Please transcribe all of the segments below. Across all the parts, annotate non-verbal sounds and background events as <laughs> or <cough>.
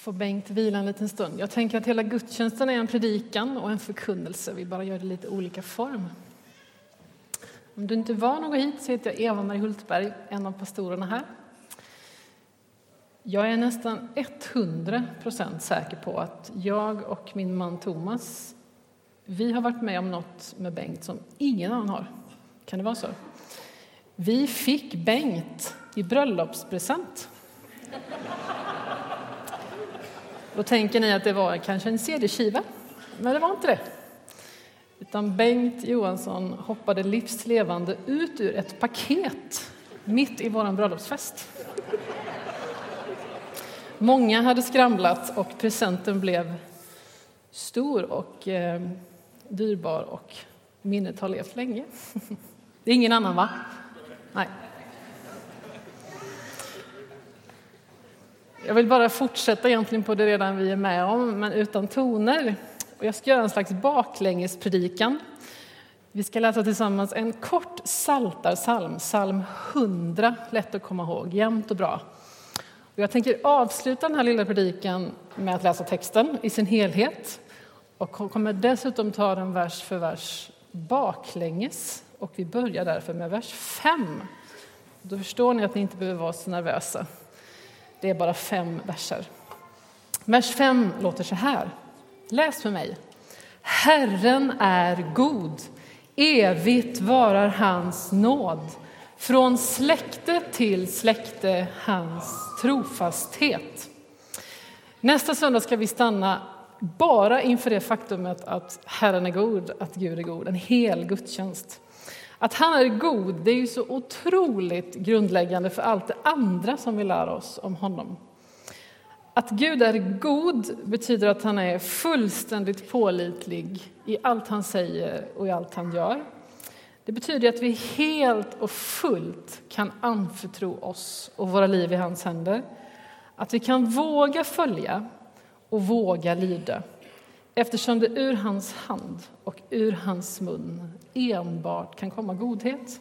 får Bengt vila en liten stund. Jag tänker att hela gudstjänsten är en predikan och en förkunnelse. Vi bara gör det i lite olika form. Om du inte var någon hit så heter jag Eva-Marie Hultberg, en av pastorerna här. Jag är nästan 100 procent säker på att jag och min man Thomas vi har varit med om något med Bengt som ingen annan har. Kan det vara så? Vi fick Bengt i bröllopspresent. Då tänker ni att det var kanske en CD-skiva, men det var inte det. Utan Bengt Johansson hoppade livslevande ut ur ett paket mitt i vår bröllopsfest. Många hade skramlat och presenten blev stor och eh, dyrbar och minnet har levt länge. <laughs> Det är ingen annan, va? Nej. Jag vill bara fortsätta egentligen på det redan vi är med om, men utan toner. Och jag ska göra en slags baklängespredikan. Vi ska läsa tillsammans en kort saltarsalm, psalm 100, lätt att komma ihåg, jämnt och bra. Och jag tänker avsluta den här lilla predikan med att läsa texten i sin helhet och kommer dessutom ta den vers för vers baklänges. Och vi börjar därför med vers 5. Då förstår ni att ni inte behöver vara så nervösa. Det är bara fem verser. Vers 5 låter så här. Läs för mig. Herren är god, evigt varar hans nåd. Från släkte till släkte hans trofasthet. Nästa söndag ska vi stanna bara inför det faktumet att Herren är god, att Gud är god, en hel gudstjänst. Att han är god, det är ju så otroligt grundläggande för allt det andra som vi lär oss om honom. Att Gud är god betyder att han är fullständigt pålitlig i allt han säger och i allt han gör. Det betyder att vi helt och fullt kan anförtro oss och våra liv i hans händer. Att vi kan våga följa och våga lyda eftersom det ur hans hand och ur hans mun enbart kan komma godhet.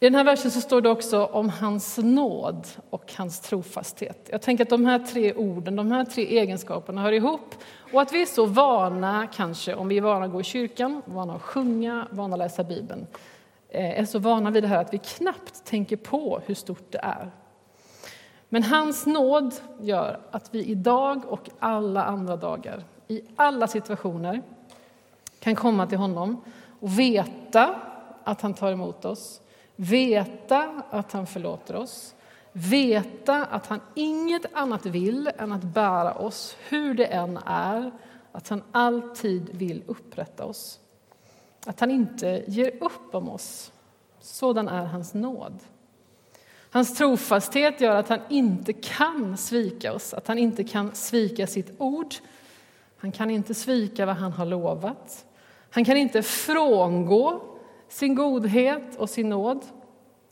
I den här versen så står det också om hans nåd och hans trofasthet. Jag tänker att de här tre orden, de här tre egenskaperna hör ihop och att vi är så vana, kanske, om vi är vana att gå i kyrkan, vana att sjunga, vana att läsa Bibeln, eh, är så vana vid det här att vi knappt tänker på hur stort det är. Men hans nåd gör att vi idag och alla andra dagar, i alla situationer, kan komma till honom och veta att han tar emot oss, veta att han förlåter oss, veta att han inget annat vill än att bära oss, hur det än är, att han alltid vill upprätta oss. Att han inte ger upp om oss. Sådan är hans nåd. Hans trofasthet gör att han inte kan svika oss, att han inte kan svika sitt ord. Han kan inte svika vad han har lovat. Han kan inte frångå sin godhet och sin nåd.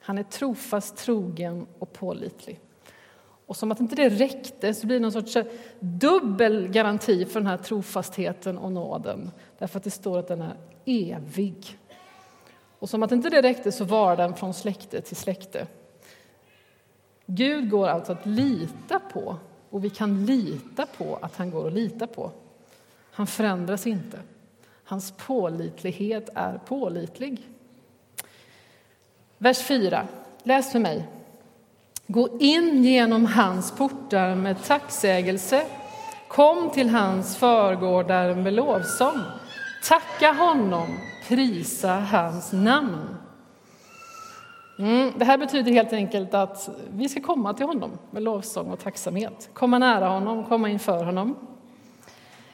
Han är trofast, trogen och pålitlig. Och som att inte det räckte så blir det någon sorts eh, dubbel garanti för den här trofastheten och nåden. Därför att det står att den är evig. Och som att inte det räckte så var den från släkte till släkte. Gud går alltså att lita på och vi kan lita på att han går att lita på. Han förändras inte. Hans pålitlighet är pålitlig. Vers 4. Läs för mig. Gå in genom hans portar med tacksägelse. Kom till hans förgårdar med lovsång. Tacka honom, prisa hans namn. Mm, det här betyder helt enkelt att vi ska komma till honom med lovsång och tacksamhet. Komma nära honom, komma inför honom.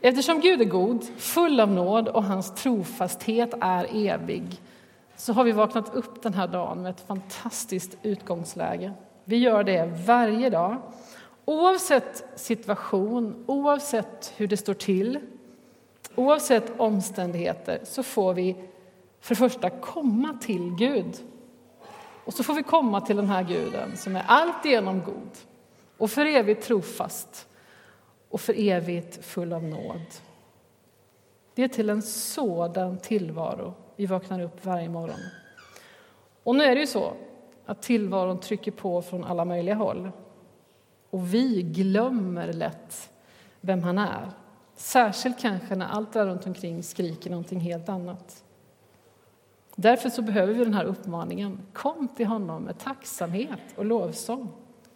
Eftersom Gud är god, full av nåd och hans trofasthet är evig så har vi vaknat upp den här dagen med ett fantastiskt utgångsläge. Vi gör det varje dag. Oavsett situation, oavsett hur det står till, oavsett omständigheter så får vi för det första komma till Gud och så får vi komma till den här guden som är alltigenom god och för evigt trofast och för evigt full av nåd. Det är till en sådan tillvaro vi vaknar upp varje morgon. Och nu är det ju så att tillvaron trycker på från alla möjliga håll. Och vi glömmer lätt vem han är. Särskilt kanske när allt där runt omkring skriker någonting helt annat. Därför så behöver vi den här uppmaningen. Kom till honom med tacksamhet och lovsång.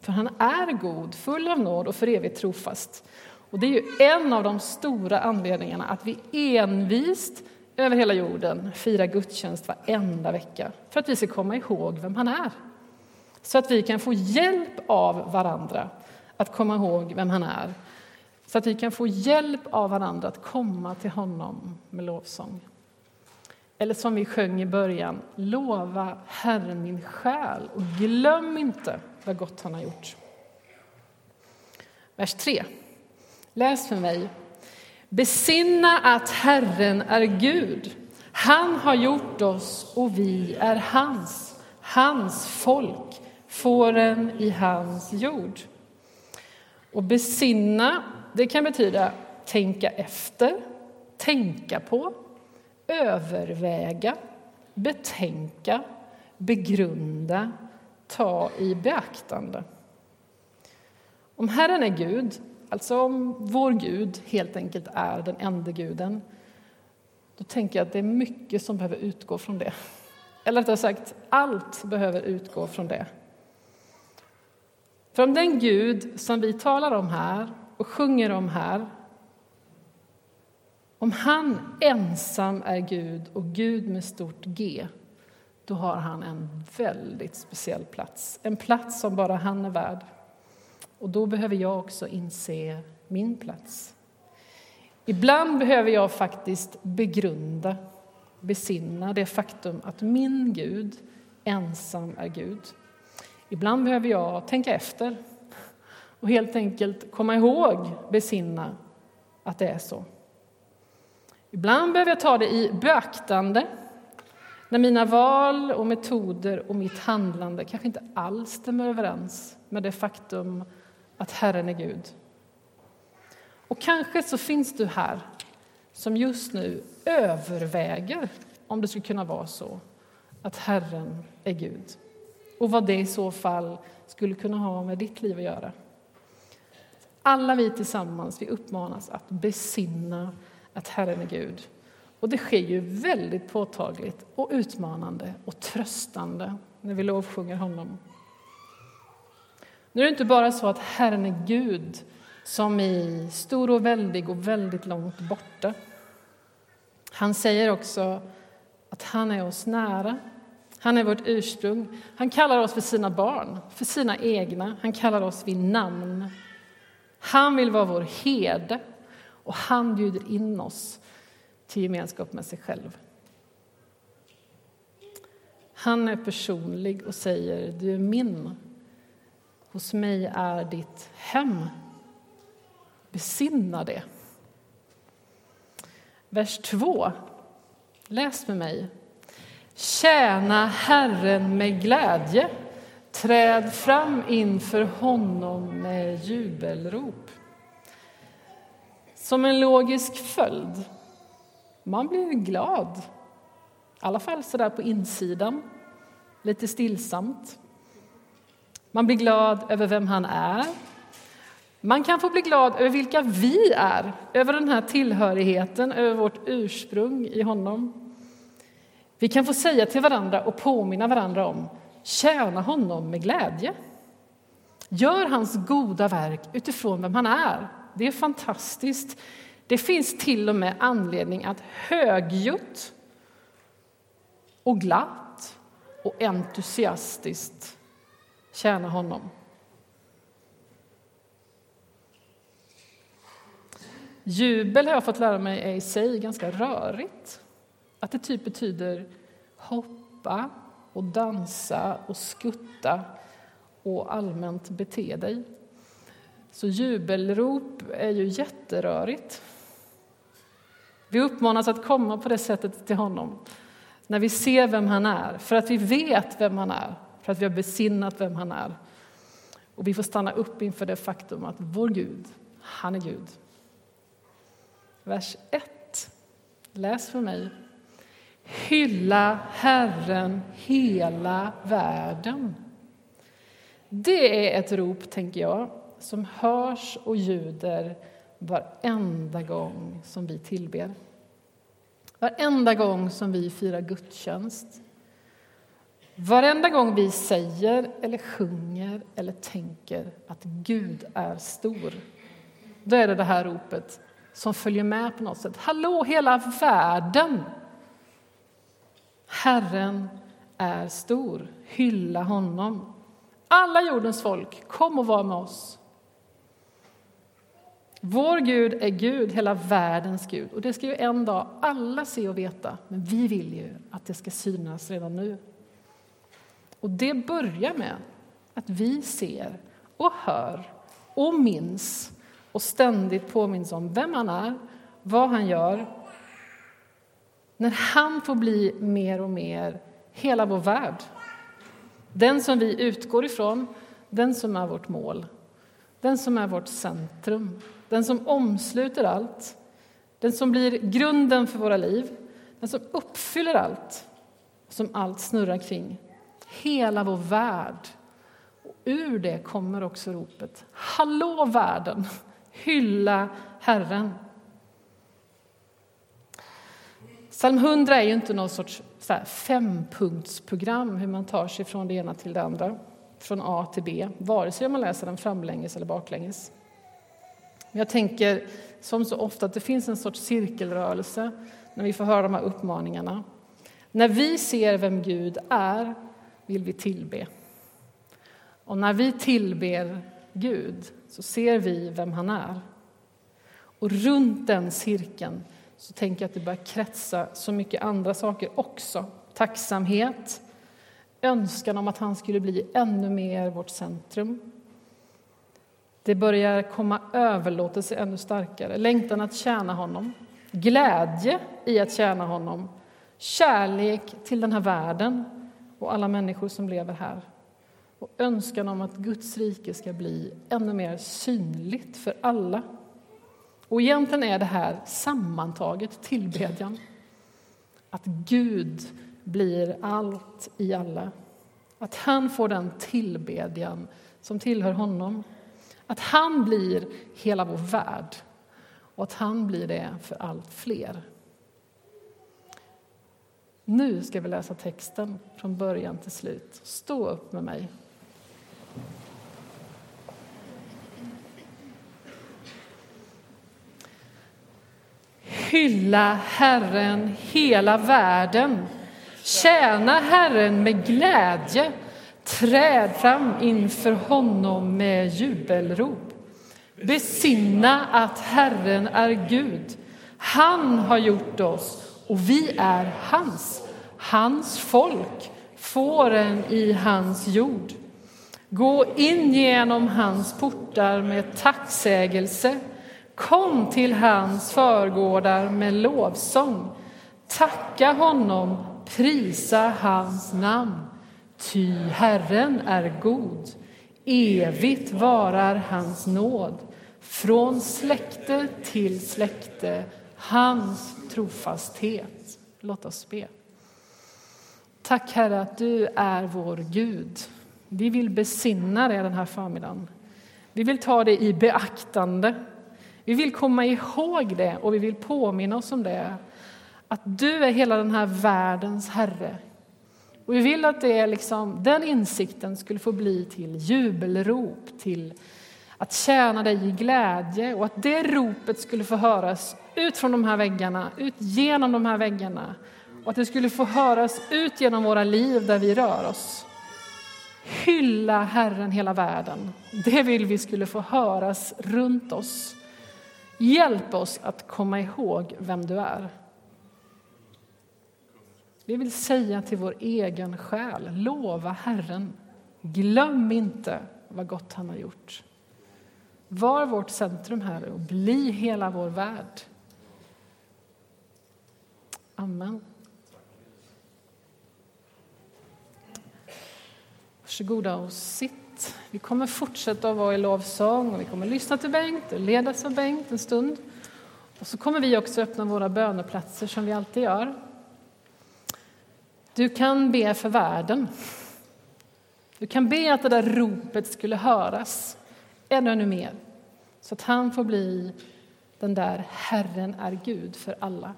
För han är god, full av nåd och för evigt trofast. Och det är ju en av de stora anledningarna att vi envist över hela jorden firar gudstjänst varenda vecka. För att vi ska komma ihåg vem han är. Så att vi kan få hjälp av varandra att komma ihåg vem han är. Så att vi kan få hjälp av varandra att komma till honom med lovsång. Eller som vi sjöng i början, lova Herren min själ och glöm inte vad gott han har gjort. Vers 3. Läs för mig. Besinna att Herren är Gud. Han har gjort oss och vi är hans, hans folk, fåren i hans jord. Och besinna, det kan betyda tänka efter, tänka på, överväga, betänka, begrunda, ta i beaktande. Om Herren är Gud, alltså om vår Gud helt enkelt är den enda guden, då tänker jag att det är mycket som behöver utgå från det. Eller rättare sagt, allt behöver utgå från det. För om den Gud som vi talar om här och sjunger om här om han ensam är Gud och Gud med stort G då har han en väldigt speciell plats. En plats som bara han är värd. Och då behöver jag också inse min plats. Ibland behöver jag faktiskt begrunda, besinna det faktum att min Gud ensam är Gud. Ibland behöver jag tänka efter och helt enkelt komma ihåg, besinna att det är så. Ibland behöver jag ta det i beaktande när mina val och metoder och mitt handlande kanske inte alls stämmer överens med det faktum att Herren är Gud. Och kanske så finns du här som just nu överväger om det skulle kunna vara så att Herren är Gud och vad det i så fall skulle kunna ha med ditt liv att göra. Alla vi tillsammans vi uppmanas att besinna att Herren är Gud. Och det sker ju väldigt påtagligt och utmanande och tröstande när vi lovsjunger honom. Nu är det inte bara så att Herren är Gud som i stor och väldig och väldigt långt borta. Han säger också att han är oss nära. Han är vårt ursprung. Han kallar oss för sina barn, för sina egna. Han kallar oss vid namn. Han vill vara vår herde och han bjuder in oss till gemenskap med sig själv. Han är personlig och säger du är min. Hos mig är ditt hem. Besinna det. Vers 2. Läs med mig. Tjäna Herren med glädje. Träd fram inför honom med jubelrop. Som en logisk följd. Man blir glad. I alla fall så där på insidan. Lite stillsamt. Man blir glad över vem han är. Man kan få bli glad över vilka vi är, över den här tillhörigheten, över vårt ursprung i honom. Vi kan få säga till varandra och påminna varandra om tjäna honom med glädje. Gör hans goda verk utifrån vem han är. Det är fantastiskt. Det finns till och med anledning att högljutt och glatt och entusiastiskt tjäna honom. Jubel har jag fått lära mig är i sig ganska rörigt. Att det typ betyder hoppa och dansa och skutta och allmänt bete dig. Så jubelrop är ju jätterörigt. Vi uppmanas att komma på det sättet till honom när vi ser vem han är, för att vi vet vem han är, för att vi har besinnat vem han är. Och vi får stanna upp inför det faktum att vår Gud, han är Gud. Vers 1. Läs för mig. Hylla Herren hela världen. Det är ett rop, tänker jag, som hörs och ljuder varenda gång som vi tillber. Varenda gång som vi firar gudstjänst. Varenda gång vi säger, eller sjunger eller tänker att Gud är stor då är det det här ropet som följer med på något sätt. Hallå, hela världen! Herren är stor. Hylla honom. Alla jordens folk, kom och var med oss. Vår Gud är Gud, hela världens Gud. Och Det ska ju en dag alla se och veta, men vi vill ju att det ska synas redan nu. Och Det börjar med att vi ser och hör och minns och ständigt påminns om vem han är, vad han gör. När han får bli mer och mer hela vår värld. Den som vi utgår ifrån, den som är vårt mål, den som är vårt centrum, den som omsluter allt, den som blir grunden för våra liv, den som uppfyller allt, som allt snurrar kring. Hela vår värld. Och ur det kommer också ropet Hallå världen! Hylla Herren! Psalm 100 är ju inte någon sorts så här fempunktsprogram hur man tar sig från det ena till det andra, från A till B, vare sig man läser den framlänges eller baklänges. Men jag tänker som så ofta att det finns en sorts cirkelrörelse när vi får höra de här uppmaningarna. När vi ser vem Gud är vill vi tillbe. Och när vi tillber Gud så ser vi vem han är. Och runt den cirkeln så tänker jag att det börjar kretsa så mycket andra saker också. Tacksamhet, önskan om att han skulle bli ännu mer vårt centrum. Det börjar komma överlåtelse ännu starkare, längtan att tjäna honom, glädje i att tjäna honom, kärlek till den här världen och alla människor som lever här och önskan om att Guds rike ska bli ännu mer synligt för alla. Och egentligen är det här sammantaget tillbedjan. Att Gud blir allt i alla. Att han får den tillbedjan som tillhör honom. Att han blir hela vår värld och att han blir det för allt fler. Nu ska vi läsa texten från början till slut. Stå upp med mig. Hylla Herren hela världen. Tjäna Herren med glädje. Träd fram inför honom med jubelrop. Besinna att Herren är Gud. Han har gjort oss och vi är hans. Hans folk, fåren i hans jord. Gå in genom hans portar med tacksägelse Kom till hans förgårdar med lovsång. Tacka honom, prisa hans namn. Ty Herren är god, evigt varar hans nåd. Från släkte till släkte, hans trofasthet. Låt oss be. Tack, Herre, att du är vår Gud. Vi vill besinna dig den här förmiddagen. Vi vill ta det i beaktande. Vi vill komma ihåg det och vi vill påminna oss om det. Att du är hela den här världens Herre. Och vi vill att det liksom, den insikten skulle få bli till jubelrop, till att tjäna dig i glädje och att det ropet skulle få höras ut från de här väggarna, ut genom de här väggarna och att det skulle få höras ut genom våra liv där vi rör oss. Hylla Herren hela världen. Det vill vi skulle få höras runt oss. Hjälp oss att komma ihåg vem du är. Vi vill säga till vår egen själ, lova Herren. Glöm inte vad gott han har gjort. Var vårt centrum, Herre, och bli hela vår värld. Amen. Varsågoda och sitt. Vi kommer fortsätta att vara i lovsång och vi kommer lyssna till Bengt och ledas av Bengt en stund. Och så kommer vi också öppna våra böneplatser som vi alltid gör. Du kan be för världen. Du kan be att det där ropet skulle höras ännu, mer. Så att han får bli den där Herren är Gud för alla.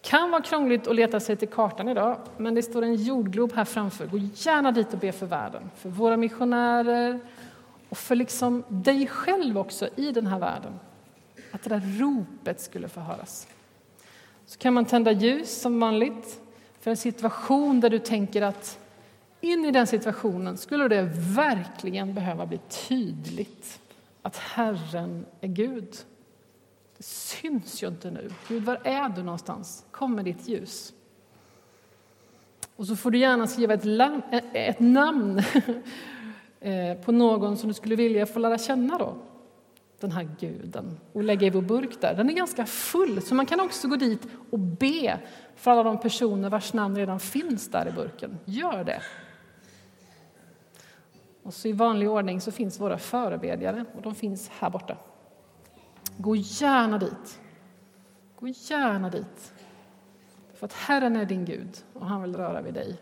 kan vara krångligt att leta sig till kartan idag, men det står en jordglob här framför. Gå gärna dit och be för världen, för våra missionärer och för liksom dig själv också i den här världen. Att det där ropet skulle få höras. Så kan man tända ljus som vanligt för en situation där du tänker att in i den situationen skulle det verkligen behöva bli tydligt att Herren är Gud. Det syns ju inte nu. Gud, var är du någonstans? Kom med ditt ljus. Och så får du gärna skriva ett, ett namn <laughs> eh, på någon som du skulle vilja få lära känna då. Den här guden och lägga i vår burk där. Den är ganska full, så man kan också gå dit och be för alla de personer vars namn redan finns där i burken. Gör det. Och så i vanlig ordning så finns våra förebedjare och de finns här borta. Gå gärna dit. Gå gärna dit. För att Herren är din Gud och han vill röra vid dig